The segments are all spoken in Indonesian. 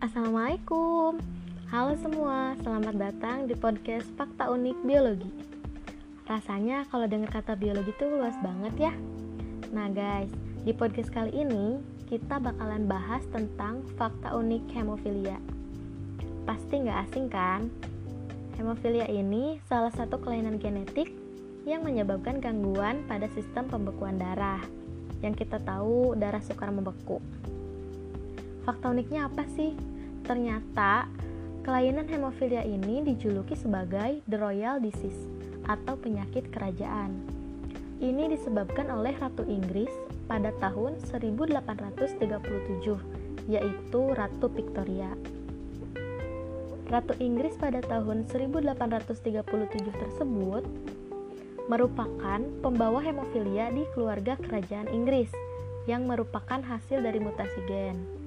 Assalamualaikum. Halo semua, selamat datang di podcast Fakta Unik Biologi. Rasanya kalau dengar kata biologi itu luas banget ya. Nah guys, di podcast kali ini kita bakalan bahas tentang fakta unik hemofilia. Pasti nggak asing kan? Hemofilia ini salah satu kelainan genetik yang menyebabkan gangguan pada sistem pembekuan darah yang kita tahu darah sukar membeku. Fakta uniknya apa sih? Ternyata kelainan hemofilia ini dijuluki sebagai the royal disease atau penyakit kerajaan. Ini disebabkan oleh Ratu Inggris pada tahun 1837, yaitu Ratu Victoria. Ratu Inggris pada tahun 1837 tersebut merupakan pembawa hemofilia di keluarga kerajaan Inggris yang merupakan hasil dari mutasi gen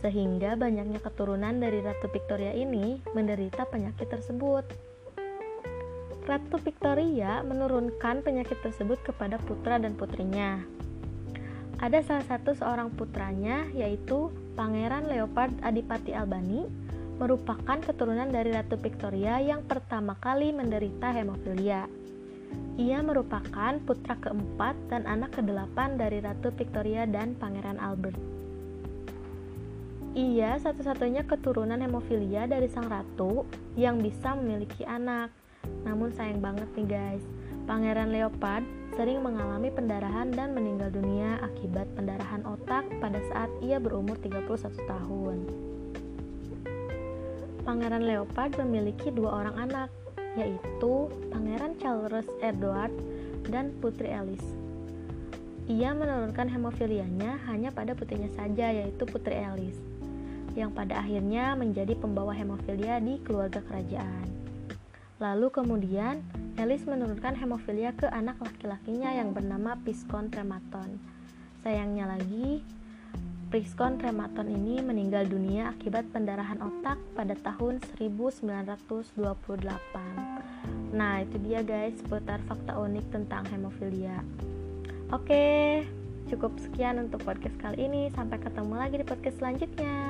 sehingga banyaknya keturunan dari Ratu Victoria ini menderita penyakit tersebut. Ratu Victoria menurunkan penyakit tersebut kepada putra dan putrinya. Ada salah satu seorang putranya yaitu Pangeran Leopard Adipati Albani merupakan keturunan dari Ratu Victoria yang pertama kali menderita hemofilia. Ia merupakan putra keempat dan anak kedelapan dari Ratu Victoria dan Pangeran Albert. Ia satu-satunya keturunan hemofilia dari sang ratu yang bisa memiliki anak. Namun sayang banget nih guys, Pangeran Leopard sering mengalami pendarahan dan meninggal dunia akibat pendarahan otak pada saat ia berumur 31 tahun. Pangeran Leopard memiliki dua orang anak, yaitu Pangeran Charles Edward dan Putri Alice. Ia menurunkan hemofilianya hanya pada putrinya saja, yaitu Putri Alice yang pada akhirnya menjadi pembawa hemofilia di keluarga kerajaan. Lalu kemudian, Elis menurunkan hemofilia ke anak laki-lakinya yang bernama Piskon Trematon. Sayangnya lagi, Piskon Trematon ini meninggal dunia akibat pendarahan otak pada tahun 1928. Nah, itu dia guys seputar fakta unik tentang hemofilia. Oke, Cukup sekian untuk podcast kali ini. Sampai ketemu lagi di podcast selanjutnya.